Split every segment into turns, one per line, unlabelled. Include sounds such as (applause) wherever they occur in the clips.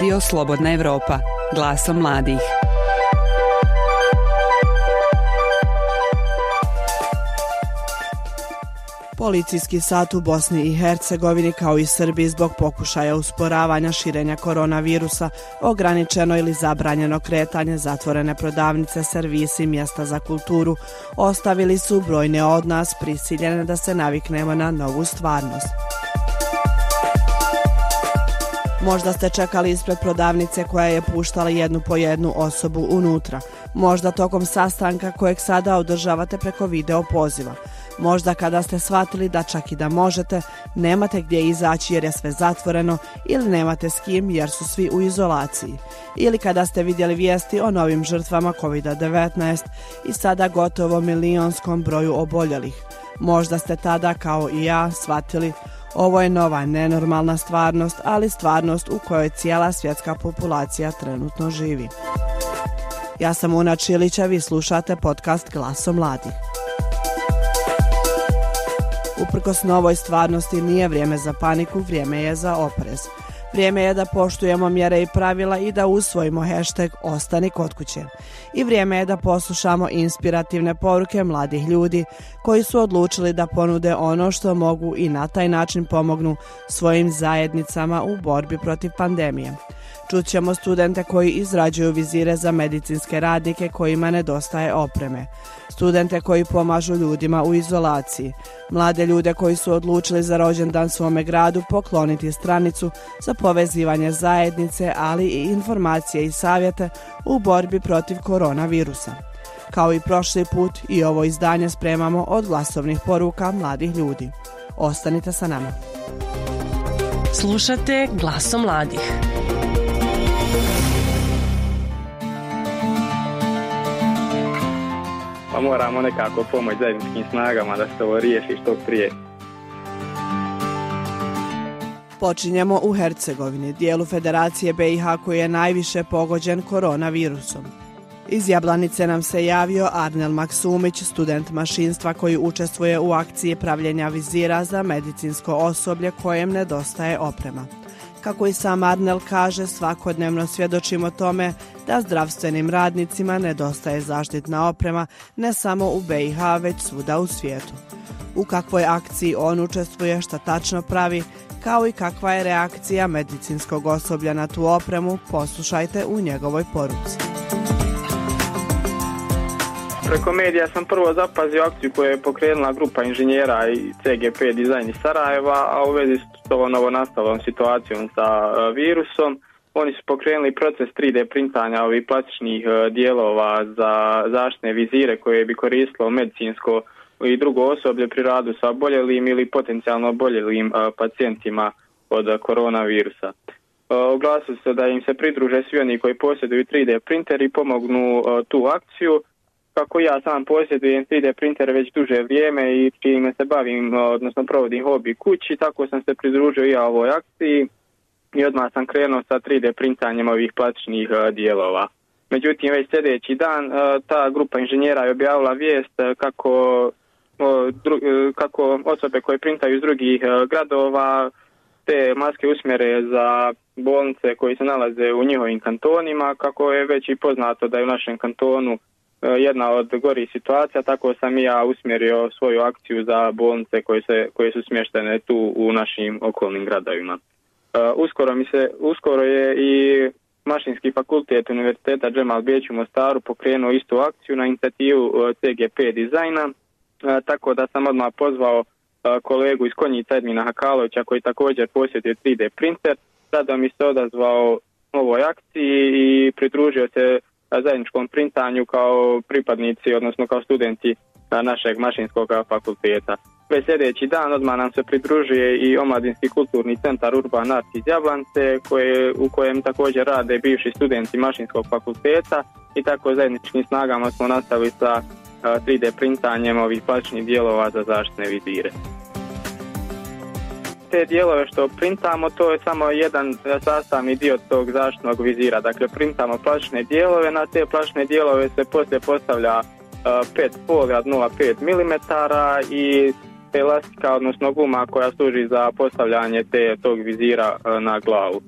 Radio Slobodna Evropa, glasom mladih.
Policijski sat u Bosni i Hercegovini kao i Srbiji zbog pokušaja usporavanja širenja koronavirusa, ograničeno ili zabranjeno kretanje, zatvorene prodavnice, servisi, mjesta za kulturu, ostavili su brojne od nas prisiljene da se naviknemo na novu stvarnost. Možda ste čekali ispred prodavnice koja je puštala jednu po jednu osobu unutra. Možda tokom sastanka kojeg sada održavate preko video poziva. Možda kada ste shvatili da čak i da možete, nemate gdje izaći jer je sve zatvoreno ili nemate s kim jer su svi u izolaciji. Ili kada ste vidjeli vijesti o novim žrtvama COVID-19 i sada gotovo milionskom broju oboljelih. Možda ste tada kao i ja shvatili ovo je nova nenormalna stvarnost, ali stvarnost u kojoj cijela svjetska populacija trenutno živi. Ja sam Una Čilića, vi slušate podcast Glaso mladih. Uprkos novoj stvarnosti nije vrijeme za paniku, vrijeme je za oprez. Vrijeme je da poštujemo mjere i pravila i da usvojimo hashtag Ostani kod kuće. I vrijeme je da poslušamo inspirativne poruke mladih ljudi koji su odlučili da ponude ono što mogu i na taj način pomognu svojim zajednicama u borbi protiv pandemije. Čućemo studente koji izrađuju vizire za medicinske radnike kojima nedostaje opreme. Studente koji pomažu ljudima u izolaciji. Mlade ljude koji su odlučili za rođendan svome gradu pokloniti stranicu za povezivanje zajednice, ali i informacije i savjete u borbi protiv koronavirusa. Kao i prošli put i ovo izdanje spremamo od glasovnih poruka mladih ljudi. Ostanite sa nama.
Slušate glasom mladih.
Pa moramo nekako pomoći zajedničkim snagama da se ovo riješi što prije.
Počinjemo u Hercegovini, dijelu Federacije BiH koji je najviše pogođen koronavirusom. Iz Jablanice nam se javio Arnel Maksumić, student mašinstva koji učestvuje u akciji pravljenja vizira za medicinsko osoblje kojem nedostaje oprema. Kako i sam Arnel kaže, svakodnevno svjedočimo tome da zdravstvenim radnicima nedostaje zaštitna oprema ne samo u BiH, već svuda u svijetu. U kakvoj akciji on učestvuje, šta tačno pravi, kao i kakva je reakcija medicinskog osoblja na tu opremu, poslušajte u njegovoj poruci.
Preko medija sam prvo zapazio akciju koju je pokrenula grupa inženjera i CGP dizajn iz Sarajeva, a u vezi ovom novonastalom situacijom sa e, virusom, oni su pokrenuli proces 3D printanja ovih plastičnih e, dijelova za zaštitne vizire koje bi koristilo medicinsko i drugo osoblje pri radu sa oboljelim ili potencijalno oboljelim e, pacijentima od koronavirusa. Oglasili se da im se pridruže svi oni koji posjeduju 3D printer i pomognu tu akciju kako ja sam posjedujem 3D printer već duže vrijeme i čime se bavim, odnosno provodim hobi kući, tako sam se pridružio i ja ovoj akciji i odmah sam krenuo sa 3D printanjem ovih plastičnih e, dijelova. Međutim, već sljedeći dan e, ta grupa inženjera je objavila vijest e, kako, kako osobe koje printaju iz drugih gradova te maske usmjere za bolnice koji se nalaze u njihovim kantonima, kako je već i poznato da je u našem kantonu jedna od gori situacija, tako sam i ja usmjerio svoju akciju za bolnice koje, se, koje su smještene tu u našim okolnim gradovima. E, uskoro, mi se, uskoro je i Mašinski fakultet Univerziteta Džemal Bijeć u Mostaru pokrenuo istu akciju na inicijativu e, CGP dizajna, tako da sam odmah pozvao kolegu iz Konjica Edmina Hakalovića koji također posjetuje 3D printer, sada mi se odazvao ovoj akciji i pridružio se zajedničkom printanju kao pripadnici, odnosno kao studenti našeg mašinskog fakulteta. Već sljedeći dan odmah nam se pridružuje i Omladinski kulturni centar Urban Art iz Jablance u kojem također rade bivši studenti mašinskog fakulteta i tako zajedničkim snagama smo nastavili sa 3D printanjem ovih plastičnih dijelova za zaštitne vizire te dijelove što printamo, to je samo jedan sastavni dio tog zaštitnog vizira. Dakle, printamo plastične dijelove, na te plastične dijelove se poslije postavlja 5 folija 0,5 mm i elastika, odnosno guma koja služi za postavljanje te, tog vizira na glavu.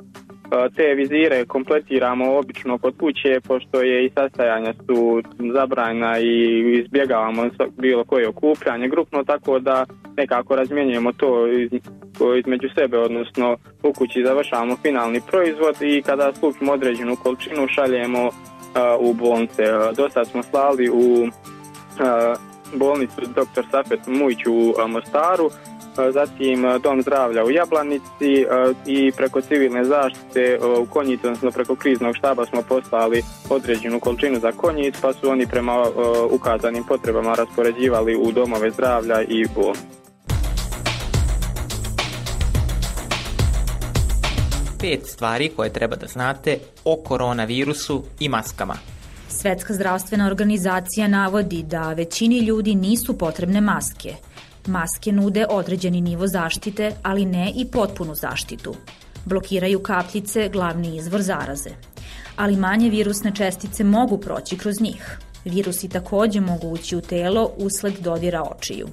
Te vizire kompletiramo obično kod kuće pošto je i sastajanja su zabranjena i izbjegavamo bilo koje okupljanje grupno tako da nekako razmjenjujemo to između sebe odnosno u kući završavamo finalni proizvod i kada skupimo određenu količinu šaljemo u bolnice. Dosta smo slali u bolnicu dr. Safet Mujić u Mostaru zatim Dom zdravlja u Jablanici i preko civilne zaštite u Konjicu, odnosno preko kriznog štaba smo poslali određenu količinu za Konjic, pa su oni prema ukazanim potrebama raspoređivali u domove zdravlja i u
Pet stvari koje treba da znate o koronavirusu i maskama.
Svetska zdravstvena organizacija navodi da većini ljudi nisu potrebne maske – Maske nude određeni nivo zaštite, ali ne i potpunu zaštitu. Blokiraju kapljice, glavni izvor zaraze. Ali manje virusne čestice mogu proći kroz njih. Virusi takođe mogu ući u telo usled dodira očiju.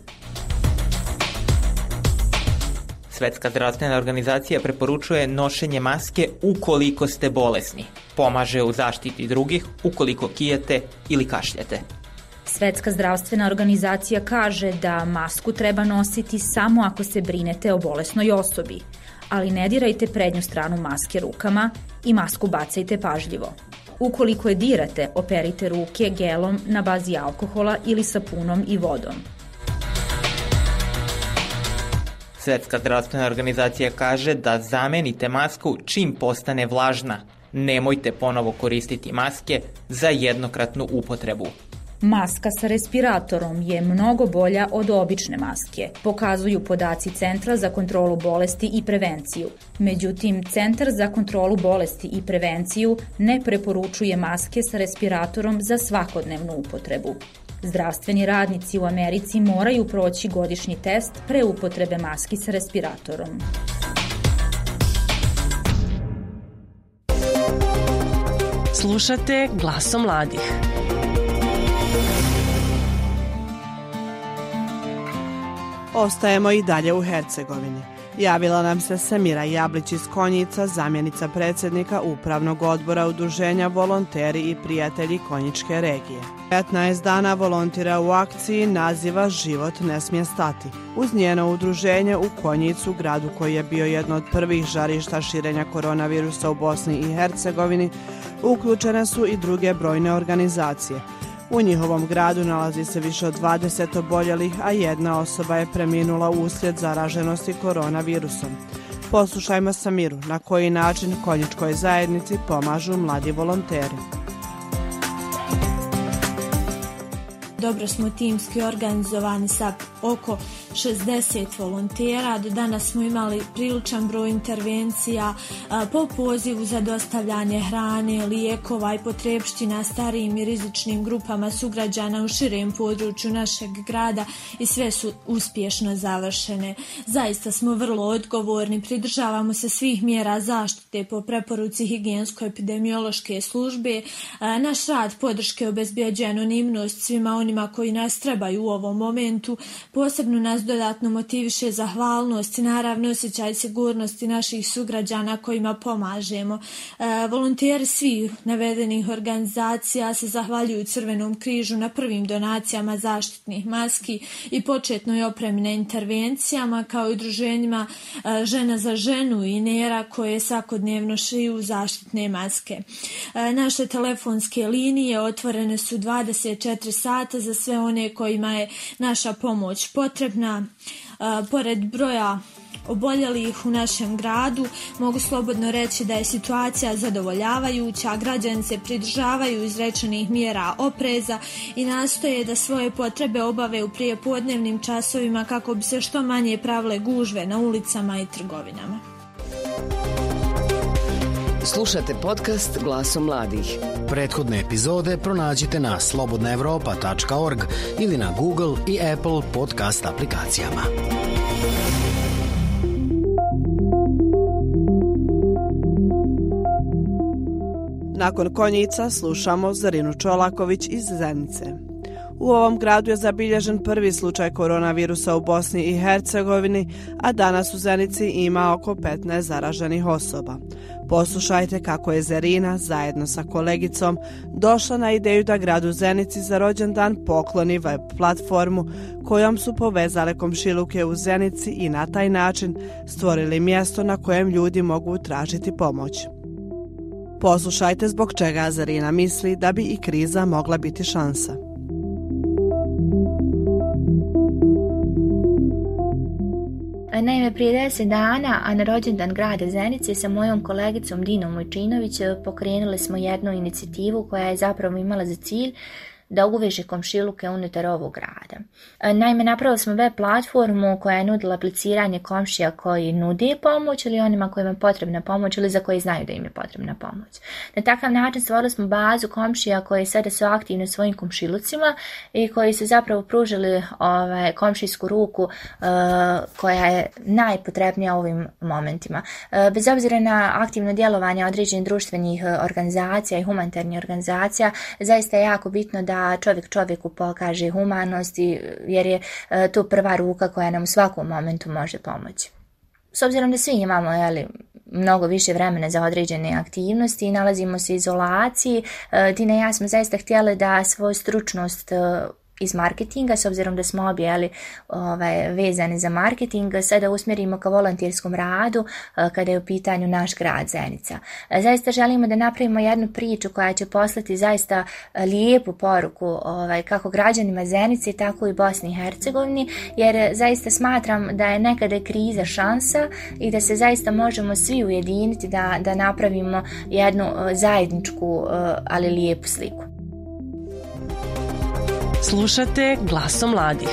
Svetska zdravstvena organizacija preporučuje nošenje maske ukoliko ste bolesni. Pomaže u zaštiti drugih ukoliko kijete ili kašljete.
Svetska zdravstvena organizacija kaže da masku treba nositi samo ako se brinete o bolesnoj osobi, ali ne dirajte prednju stranu maske rukama i masku bacajte pažljivo. Ukoliko je dirate, operite ruke gelom na bazi alkohola ili sapunom i vodom.
Svetska zdravstvena organizacija kaže da zamenite masku čim postane vlažna. Nemojte ponovo koristiti maske za jednokratnu upotrebu.
Maska sa respiratorom je mnogo bolja od obične maske, pokazuju podaci Centra za kontrolu bolesti i prevenciju. Međutim, Centar za kontrolu bolesti i prevenciju ne preporučuje maske sa respiratorom za svakodnevnu upotrebu. Zdravstveni radnici u Americi moraju proći godišnji test pre upotrebe maski sa respiratorom.
Slušate glasom mladih.
Ostajemo i dalje u Hercegovini. Javila nam se Samira Jablić iz Konjica, zamjenica predsjednika Upravnog odbora Udruženja Volonteri i prijatelji Konjičke regije. 15 dana volontira u akciji naziva Život ne smije stati. Uz njeno udruženje u Konjicu, gradu koji je bio jedno od prvih žarišta širenja koronavirusa u Bosni i Hercegovini, uključene su i druge brojne organizacije – U njihovom gradu nalazi se više od 20 oboljelih, a jedna osoba je preminula uslijed zaraženosti koronavirusom. Poslušajmo Samiru na koji način konjičkoj zajednici pomažu mladi volonteri.
Dobro smo timski organizovani sa oko 60 volontera. Do danas smo imali priličan broj intervencija po pozivu za dostavljanje hrane, lijekova i potrebština starijim i rizičnim grupama sugrađana u širem području našeg grada i sve su uspješno završene. Zaista smo vrlo odgovorni, pridržavamo se svih mjera zaštite po preporuci higijensko-epidemiološke službe. Naš rad podrške obezbjeđuje anonimnost svima onima koji nas trebaju u ovom momentu. Posebno nas dodatno motiviše zahvalnost i naravno osjećaj sigurnosti naših sugrađana kojima pomažemo. E, volonteri svih navedenih organizacija se zahvaljuju Crvenom križu na prvim donacijama zaštitnih maski i početnoj opremi na intervencijama kao i udruženjima e, žena za ženu i nera koje svakodnevno šiju zaštitne maske. E, naše telefonske linije otvorene su 24 sata za sve one kojima je naša pomoć potrebna pored broja oboljelih u našem gradu, mogu slobodno reći da je situacija zadovoljavajuća, građani se pridržavaju izrečenih mjera opreza i nastoje da svoje potrebe obave u prijepodnevnim časovima kako bi se što manje pravile gužve na ulicama i trgovinama.
Slušate podcast Glasom mladih.
Prethodne epizode pronađite na slobodnaevropa.org ili na Google i Apple podcast aplikacijama.
Nakon konjica slušamo Zarinu Čolaković iz Zenice. U ovom gradu je zabilježen prvi slučaj koronavirusa u Bosni i Hercegovini, a danas u Zenici ima oko 15 zaraženih osoba. Poslušajte kako je Zerina zajedno sa kolegicom došla na ideju da gradu Zenici za rođendan pokloni web platformu kojom su povezale komšiluke u Zenici i na taj način stvorili mjesto na kojem ljudi mogu tražiti pomoć. Poslušajte zbog čega Zerina misli da bi i kriza mogla biti šansa.
Naime, prije deset dana, a na rođendan grada Zenice sa mojom kolegicom Dinom Mojčinović pokrenuli smo jednu inicijativu koja je zapravo imala za cilj da uveže komšiluke unutar ovog grada. E, naime, napravili smo web platformu koja je nudila apliciranje komšija koji nudi pomoć ili onima kojima je potrebna pomoć ili za koji znaju da im je potrebna pomoć. Na takav način stvorili smo bazu komšija koji sada su aktivni u svojim komšilucima i koji su zapravo pružili ovaj, komšijsku ruku uh, koja je najpotrebnija u ovim momentima. Uh, bez obzira na aktivno djelovanje određenih društvenih organizacija i humanitarnih organizacija, zaista je jako bitno da čovjek čovjeku pokaže humanost jer je e, to prva ruka koja nam u svakom momentu može pomoći. S obzirom da svi imamo jeli, mnogo više vremena za određene aktivnosti i nalazimo se u izolaciji, e, Dina i ja smo zaista htjeli da svoju stručnost e, iz marketinga, s obzirom da smo objeli ovaj, vezani za marketing, sada usmjerimo ka volonterskom radu eh, kada je u pitanju naš grad Zenica. Eh, zaista želimo da napravimo jednu priču koja će poslati zaista eh, lijepu poruku ovaj, kako građanima Zenice, tako i Bosni i Hercegovini, jer zaista smatram da je nekada kriza šansa i da se zaista možemo svi ujediniti da, da napravimo jednu zajedničku, ali lijepu sliku.
Slušate glasom mladih.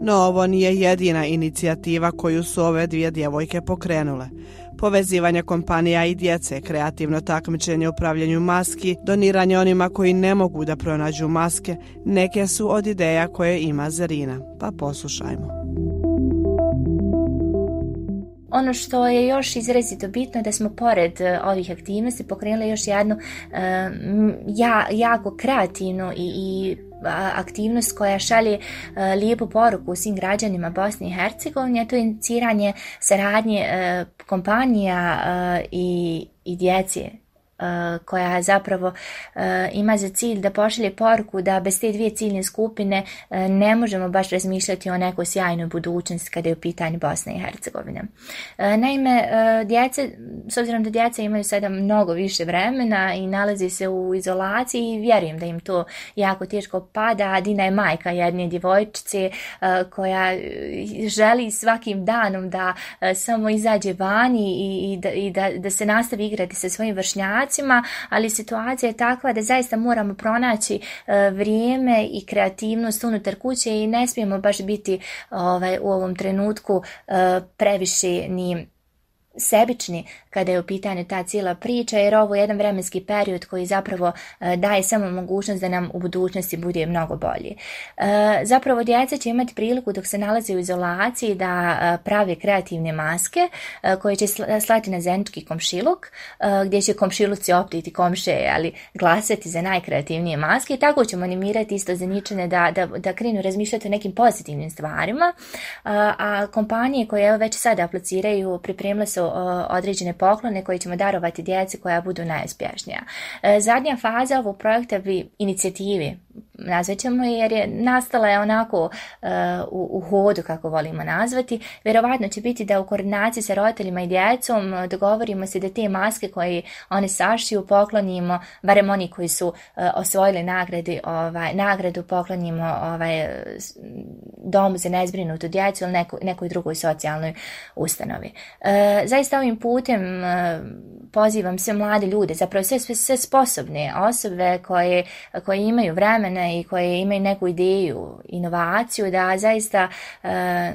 No ovo nije jedina inicijativa koju su ove dvije djevojke pokrenule. Povezivanje kompanija i djece, kreativno takmičenje upravljanju maski, doniranje onima koji ne mogu da pronađu maske, neke su od ideja koje ima Zerina. Pa poslušajmo.
Ono što je još izrazito bitno da smo pored e, ovih aktivnosti pokrenuli još jednu e, ja, jako kreativnu i, i aktivnost koja šalje e, lijepu poruku svim građanima Bosne i Hercegovine, to je iniciranje saradnje kompanija i, i djece koja zapravo eh, ima za cilj da pošalje poruku da bez te dvije ciljne skupine eh, ne možemo baš razmišljati o nekoj sjajnoj budućnosti kada je u pitanju Bosne i Hercegovine. Naime, djece, s obzirom da djeca imaju sada mnogo više vremena i nalazi se u izolaciji, vjerujem da im to jako teško pada, Dina je majka jedne djevojčice koja želi svakim danom da samo izađe vani i, i, da, i da se nastavi igrati sa svojim vršnjacima ali situacija je takva da zaista moramo pronaći e, vrijeme i kreativnost unutar kuće i ne smijemo baš biti ovaj, u ovom trenutku e, previše ni sebični kada je u pitanju ta cijela priča, jer ovo je jedan vremenski period koji zapravo e, daje samo mogućnost da nam u budućnosti bude mnogo bolji. E, zapravo djeca će imati priliku dok se nalaze u izolaciji da e, prave kreativne maske koje će slati na zenički komšiluk, gdje će komšiluci optiti komše, ali glasati za najkreativnije maske i tako ćemo animirati isto zeničane da, da, da krenu razmišljati o nekim pozitivnim stvarima, a kompanije koje već sada apliciraju pripremile su određene poklone koje ćemo darovati djeci koja budu najuspješnija. E, zadnja faza ovog projekta bi inicijativi nazvaćemo jer je nastala je onako uh, u, u, hodu kako volimo nazvati. Vjerovatno će biti da u koordinaciji sa roditeljima i djecom dogovorimo se da te maske koje one sašiju poklonimo, barem oni koji su uh, osvojili nagradi, ovaj, nagradu poklonimo ovaj, domu za nezbrinutu djecu ili neko, nekoj drugoj socijalnoj ustanovi. Uh, zaista ovim putem pozivam sve mlade ljude, zapravo sve, sve, sve sposobne osobe koje, koje imaju vremena i koje imaju neku ideju, inovaciju, da zaista uh,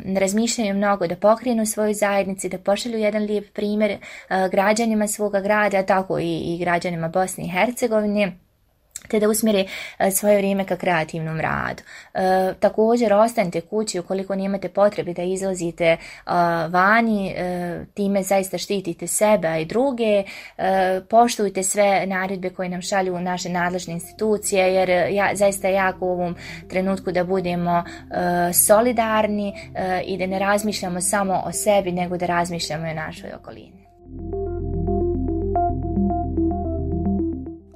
ne razmišljaju mnogo, da pokrenu svoju zajednici, da pošalju jedan lijep primjer uh, građanima svoga grada, tako i, i građanima Bosne i Hercegovine te da usmjere e, svoje vrijeme ka kreativnom radu. E, također ostanite kući ukoliko nemate potrebe da izlazite e, vani, e, time zaista štitite sebe i druge, e, poštujte sve naredbe koje nam šalju naše nadležne institucije jer ja, zaista jako u ovom trenutku da budemo solidarni i da ne razmišljamo samo o sebi nego da razmišljamo i o našoj okolini.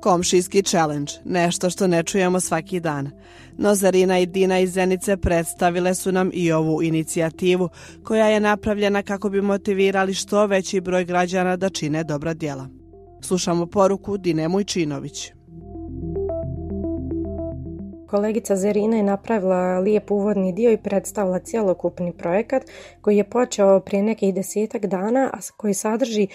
Komšijski challenge, nešto što ne čujemo svaki dan. No Zarina i Dina iz Zenice predstavile su nam i ovu inicijativu koja je napravljena kako bi motivirali što veći broj građana da čine dobra djela. Slušamo poruku Dine Mujčinović.
Kolegica Zerina je napravila lijep uvodni dio i predstavila cjelokupni projekat koji je počeo prije nekih desetak dana, a koji sadrži e,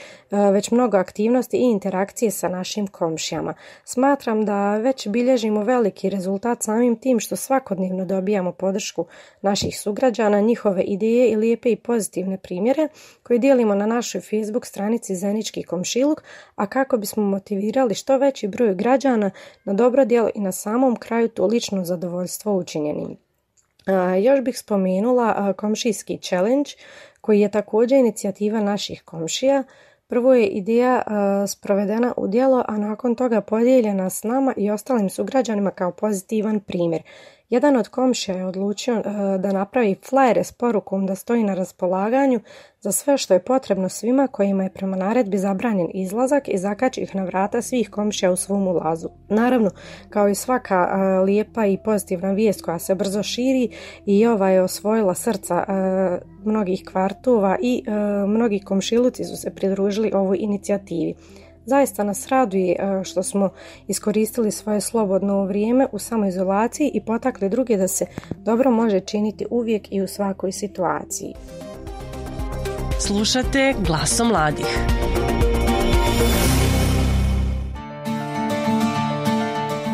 već mnogo aktivnosti i interakcije sa našim komšijama. Smatram da već bilježimo veliki rezultat samim tim što svakodnevno dobijamo podršku naših sugrađana, njihove ideje i lijepe i pozitivne primjere koje dijelimo na našoj Facebook stranici Zenički komšiluk, a kako bismo motivirali što veći broj građana na dobro djelo i na samom kraju tu lično zadovoljstvo učinjenim. Još bih spomenula komšijski challenge koji je također inicijativa naših komšija. Prvo je ideja sprovedena u djelo, a nakon toga podijeljena s nama i ostalim sugrađanima kao pozitivan primjer. Jedan od komšija je odlučio e, da napravi flajere s porukom da stoji na raspolaganju za sve što je potrebno svima kojima je prema naredbi zabranjen izlazak i zakači ih na vrata svih komšija u svom ulazu. Naravno, kao i svaka e, lijepa i pozitivna vijest koja se brzo širi i ova je osvojila srca e, mnogih kvartova i mnogi komšiluci su se pridružili ovoj inicijativi. Zaista nas raduje e, što smo iskoristili svoje slobodno vrijeme u samoizolaciji i potakli druge da se dobro može činiti uvijek i u svakoj situaciji.
Slušate glasom mladih.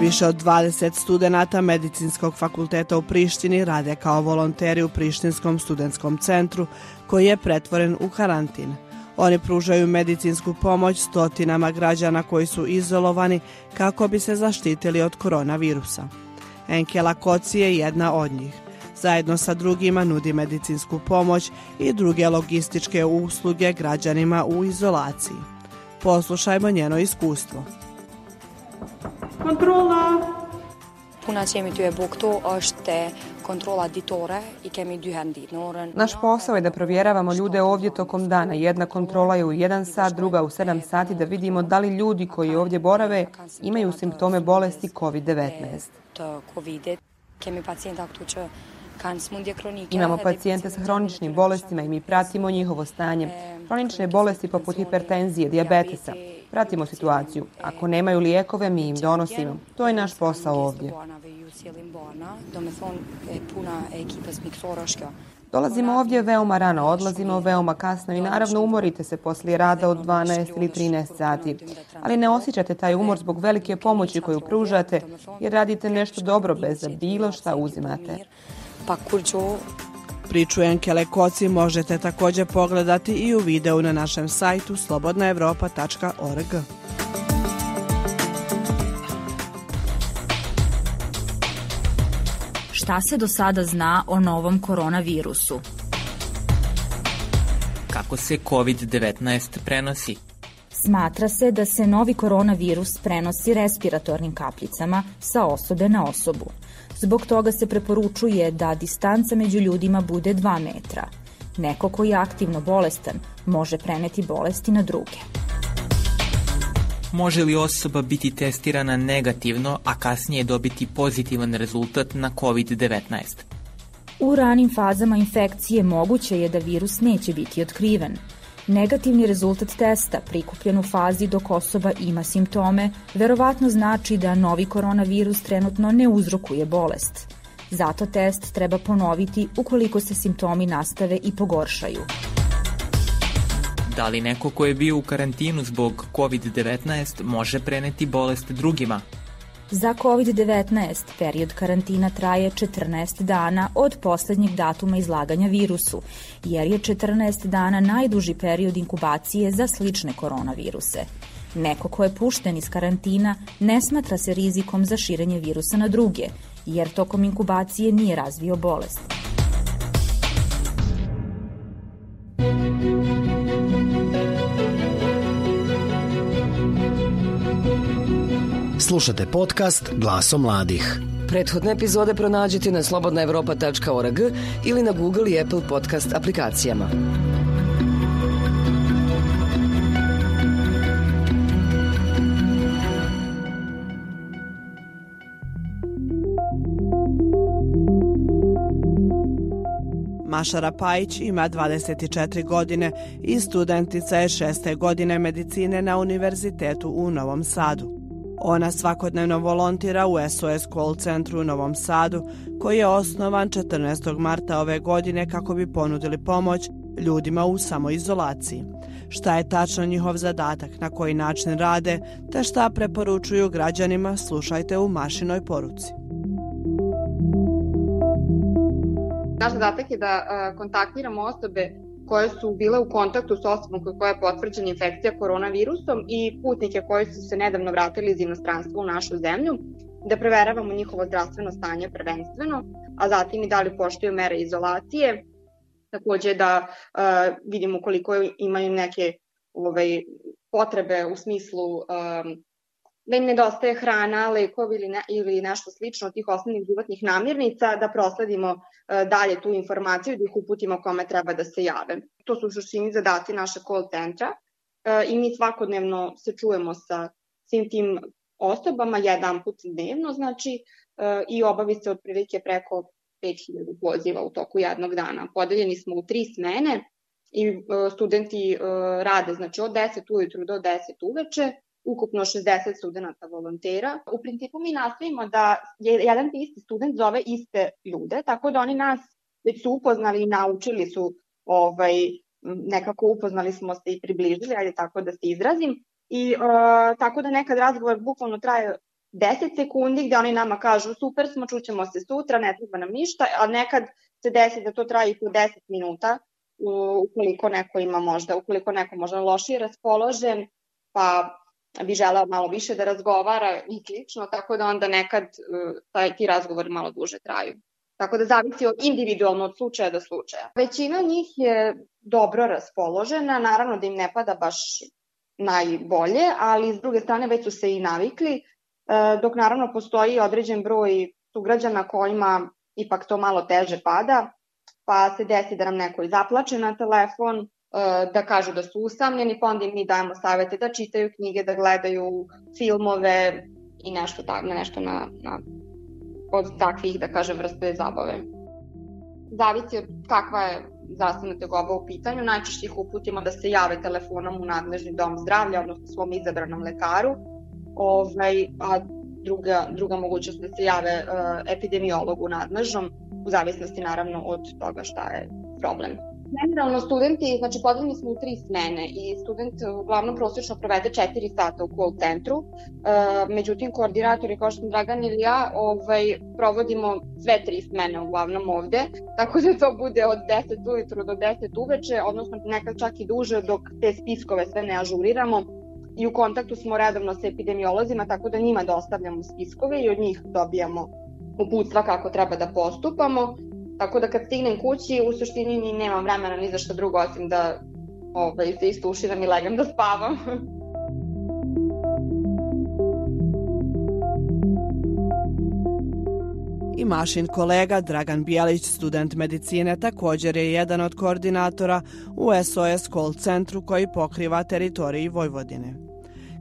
Više od 20 studenata Medicinskog fakulteta u Prištini rade kao volonteri u Prištinskom studentskom centru koji je pretvoren u karantin. Oni pružaju medicinsku pomoć stotinama građana koji su izolovani kako bi se zaštitili od koronavirusa. Enkela Koci je jedna od njih. Zajedno sa drugima nudi medicinsku pomoć i druge logističke usluge građanima u izolaciji. Poslušajmo njeno iskustvo.
Kontrola! Punatsemi työbuktu është kontrola ditore i kemi
Naš posao je da provjeravamo ljude ovdje tokom dana. Jedna kontrola je u jedan sat, druga u sedam sati da vidimo da li ljudi koji ovdje borave imaju simptome bolesti COVID-19. Imamo pacijente sa hroničnim bolestima i mi pratimo njihovo stanje. Hronične bolesti poput hipertenzije, dijabetesa. Pratimo situaciju. Ako nemaju lijekove, mi im donosimo. To je naš posao ovdje. Dolazimo ovdje veoma rano, odlazimo veoma kasno i naravno umorite se poslije rada od 12 ili 13 sati. Ali ne osjećate taj umor zbog velike pomoći koju pružate jer radite nešto dobro bez da bilo šta uzimate. Pa
Priču Enkele Koci možete također pogledati i u videu na našem sajtu slobodnaevropa.org.
Šta se do sada zna o novom koronavirusu?
Kako se COVID-19 prenosi?
Smatra se da se novi koronavirus prenosi respiratornim kapljicama sa osobe na osobu. Zbog toga se preporučuje da distanca među ljudima bude 2 metra. Neko koji je aktivno bolestan može preneti bolesti na druge.
Može li osoba biti testirana negativno, a kasnije dobiti pozitivan rezultat na COVID-19?
U ranim fazama infekcije moguće je da virus neće biti otkriven, Negativni rezultat testa prikupljen u fazi dok osoba ima simptome verovatno znači da novi koronavirus trenutno ne uzrokuje bolest. Zato test treba ponoviti ukoliko se simptomi nastave i pogoršaju.
Da li neko ko je bio u karantinu zbog COVID-19 može preneti bolest drugima?
Za COVID-19 period karantina traje 14 dana od posljednjeg datuma izlaganja virusu, jer je 14 dana najduži period inkubacije za slične koronaviruse. Neko ko je pušten iz karantina ne smatra se rizikom za širenje virusa na druge, jer tokom inkubacije nije razvio bolest.
Slušate podcast Glaso mladih.
Prethodne epizode pronađite na slobodnaevropa.org ili na Google i Apple podcast aplikacijama.
Maša Rapajić ima 24 godine i studentica je šeste godine medicine na Univerzitetu u Novom Sadu. Ona svakodnevno volontira u SOS Call centru u Novom Sadu, koji je osnovan 14. marta ove godine kako bi ponudili pomoć ljudima u samoizolaciji. Šta je tačno njihov zadatak, na koji način rade, te šta preporučuju građanima, slušajte u Mašinoj poruci.
Naš zadatak je da kontaktiramo osobe koje su bile u kontaktu s osobom koja je potvrđena infekcija koronavirusom i putnike koji su se nedavno vratili iz inostranstva u našu zemlju, da preveravamo njihovo zdravstveno stanje prvenstveno, a zatim i da li poštuju mere izolacije, takođe da uh, vidimo koliko imaju neke ovaj, potrebe u smislu um, da im nedostaje hrana, lekovi ili, ne, ili nešto slično od tih osnovnih životnih namirnica, da prosledimo e, dalje tu informaciju, da ih uputimo kome treba da se jave. To su u suštini zadaci naše call centra e, i mi svakodnevno se čujemo sa svim tim osobama jedan put dnevno, znači, e, i obavi se otprilike preko 5000 poziva u toku jednog dana. Podeljeni smo u tri smene i studenti rade znači od 10 ujutru do 10 uveče ukupno 60 studenta volontera. U principu mi nastavimo da jedan isti student zove iste ljude, tako da oni nas već su upoznali i naučili su ovaj, nekako upoznali smo se i približili, ajde tako da se izrazim. I uh, tako da nekad razgovor bukvalno traje 10 sekundi gde oni nama kažu super smo, čućemo se sutra, ne treba nam ništa, a nekad se desi da to traje i po 10 minuta ukoliko neko ima možda, ukoliko neko možda lošije raspoložen, pa bi želeo malo više da razgovara i slično, tako da onda nekad e, taj, ti razgovori malo duže traju. Tako da zavisi od, individualno od slučaja do slučaja. Većina njih je dobro raspoložena, naravno da im ne pada baš najbolje, ali s druge strane već su se i navikli, e, dok naravno postoji određen broj sugrađana kojima ipak to malo teže pada, pa se desi da nam neko i zaplače na telefon, da kažu da su usamljeni, pa onda im mi dajemo savete da čitaju knjige, da gledaju filmove i nešto, tako, nešto na, na, od takvih, da kažem, vrste zabave. Zavisi od kakva je zdravstvena tegoba u pitanju, najčešće ih uputimo da se jave telefonom u nadležni dom zdravlja, odnosno svom izabranom lekaru, ovaj, a druga, druga mogućnost da se jave uh, epidemiologu nadležnom, u zavisnosti naravno od toga šta je problem. Generalno studenti, znači podeljeni smo u tri smene i student uglavnom prosečno provede 4 sata u call centru, e, međutim koordinatori kao što sam Dragan ili ja ovaj, provodimo sve tri smene uglavnom ovde, (laughs) tako da to bude od 10 ujutru do 10 uveče, odnosno nekad čak i duže dok te spiskove sve ne ažuriramo. I u kontaktu smo redovno sa epidemiolozima, tako da njima dostavljamo spiskove i od njih dobijamo uputstva kako treba da postupamo. Tako da kad stignem kući, u suštini ni nemam vremena ni za što drugo, osim da ovaj, se istuširam i legam da spavam. (laughs)
I Mašin kolega Dragan Bijelić, student medicine, također je jedan od koordinatora u SOS call centru koji pokriva teritoriji Vojvodine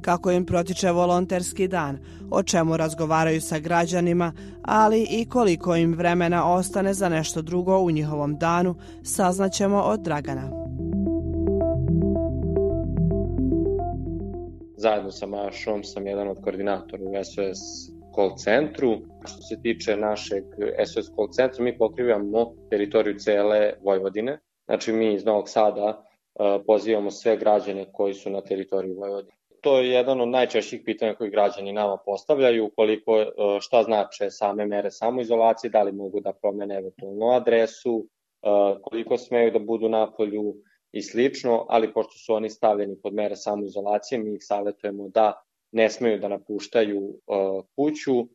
kako im protiče volonterski dan, o čemu razgovaraju sa građanima, ali i koliko im vremena ostane za nešto drugo u njihovom danu, saznaćemo od Dragana.
Zajedno sa Mašom sam jedan od koordinatora u SOS call centru. Što se tiče našeg SOS call centra, mi pokrivamo teritoriju cele Vojvodine. Znači mi iz Novog Sada pozivamo sve građane koji su na teritoriji Vojvodine to je jedan od najčešćih pitanja koji građani nama postavljaju, koliko e, šta znače same mere samoizolacije, da li mogu da promene eventualno adresu, e, koliko smeju da budu na polju, i slično, ali pošto su oni stavljeni pod mere samoizolacije, mi ih savjetujemo da ne smeju da napuštaju uh, kuću,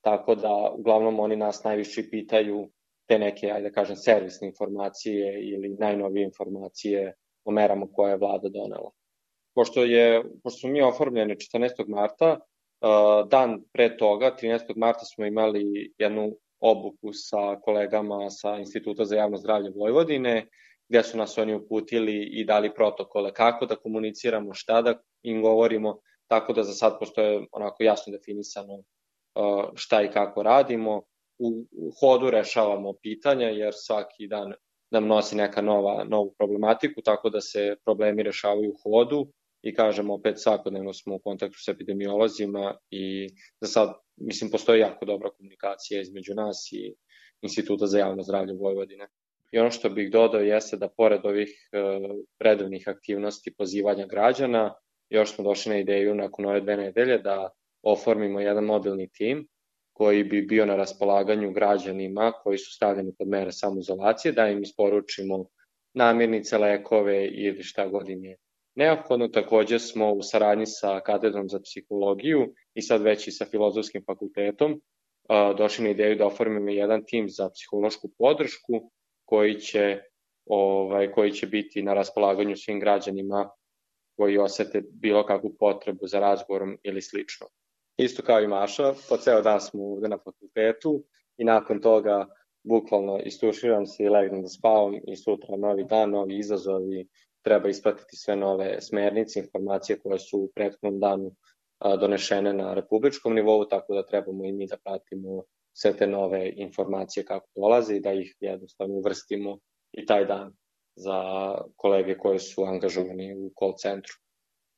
tako da uglavnom oni nas najviše pitaju te neke, ajde kažem, servisne informacije ili najnovije informacije o merama koje je vlada donela. Pošto, je, pošto smo mi oformljeni 14. marta, dan pre toga, 13. marta smo imali jednu obuku sa kolegama sa Instituta za javno zdravlje Vojvodine, gde su nas oni uputili i dali protokole kako da komuniciramo, šta da im govorimo, tako da za sad postoje onako jasno definisano šta i kako radimo. U, hodu rešavamo pitanja jer svaki dan nam nosi neka nova, novu problematiku, tako da se problemi rešavaju u hodu i kažemo opet svakodnevno smo u kontaktu s epidemiolozima i za sad mislim postoji jako dobra komunikacija između nas i Instituta za javno zdravlje Vojvodine. I ono što bih dodao jeste da pored ovih e, redovnih aktivnosti pozivanja građana, još smo došli na ideju nakon ove dve nedelje da oformimo jedan mobilni tim koji bi bio na raspolaganju građanima koji su stavljeni pod mere samoizolacije, da im isporučimo namirnice, lekove ili šta god im je neophodno. Takođe smo u saradnji sa katedrom za psihologiju i sad već i sa filozofskim fakultetom došli na ideju da oformimo jedan tim za psihološku podršku koji će, ovaj, koji će biti na raspolaganju svim građanima koji osete bilo kakvu potrebu za razgovorom ili slično. Isto kao i Maša, po ceo dan smo ovde na fakultetu i nakon toga bukvalno istuširam se i legnem da spavam i sutra novi dan, novi izazovi, treba ispratiti sve nove smernice, informacije koje su u prethodnom danu donešene na republičkom nivou, tako da trebamo i mi da pratimo sve te nove informacije kako dolaze i da ih jednostavno uvrstimo i taj dan za kolege koje su angažovani u call centru.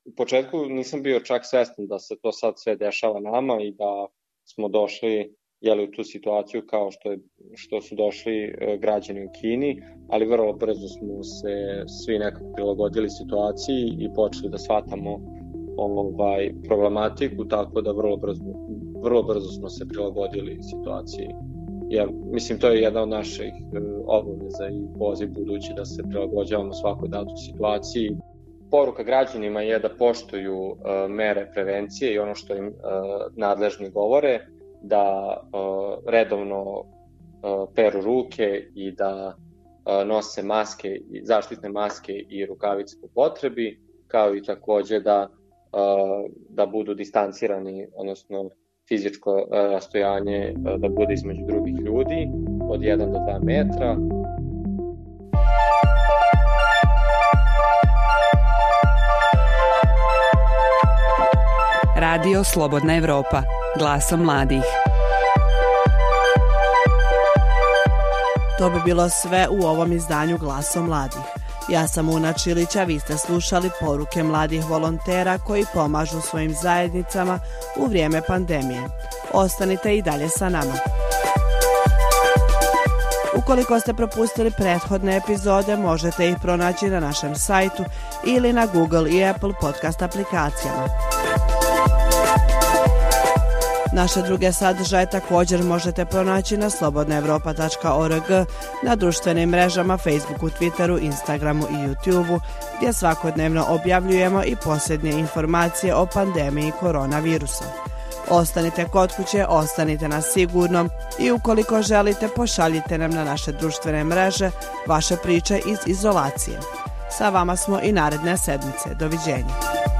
U početku nisam bio čak svestan da se to sad sve dešava nama i da smo došli jeli, u tu situaciju kao što, je, što su došli e, građani u Kini, ali vrlo brzo smo se svi nekako prilagodili situaciji i počeli da shvatamo ovaj, problematiku, tako da vrlo brzo, vrlo brzo smo se prilagodili situaciji. Ja, mislim, to je jedna od naših e, obaveza i poziv budući da se prilagođavamo svakoj datoj situaciji. Poruka građanima je da poštuju uh, mere prevencije i ono što im uh, nadležni govore, da uh, redovno uh, peru ruke i da uh, nose maske, zaštitne maske i rukavice po potrebi, kao i takođe da, da budu distancirani, odnosno fizičko rastojanje da bude između drugih ljudi od 1 do 2 metra.
Radio Slobodna Evropa glasom mladih. To bi bilo sve u ovom izdanju Glasom mladih. Ja sam Una Čilića, vi ste slušali poruke mladih volontera koji pomažu svojim zajednicama u vrijeme pandemije. Ostanite i dalje sa nama. Ukoliko ste propustili prethodne epizode, možete ih pronaći na našem sajtu ili na Google i Apple podcast aplikacijama. Naše druge sadržaje također možete pronaći na slobodnaevropa.org, na društvenim mrežama Facebooku, Twitteru, Instagramu i YouTubeu, gdje svakodnevno objavljujemo i posljednje informacije o pandemiji koronavirusa. Ostanite kod kuće, ostanite na sigurnom i ukoliko želite pošaljite nam na naše društvene mreže vaše priče iz izolacije. Sa vama smo i naredne sedmice. Doviđenja.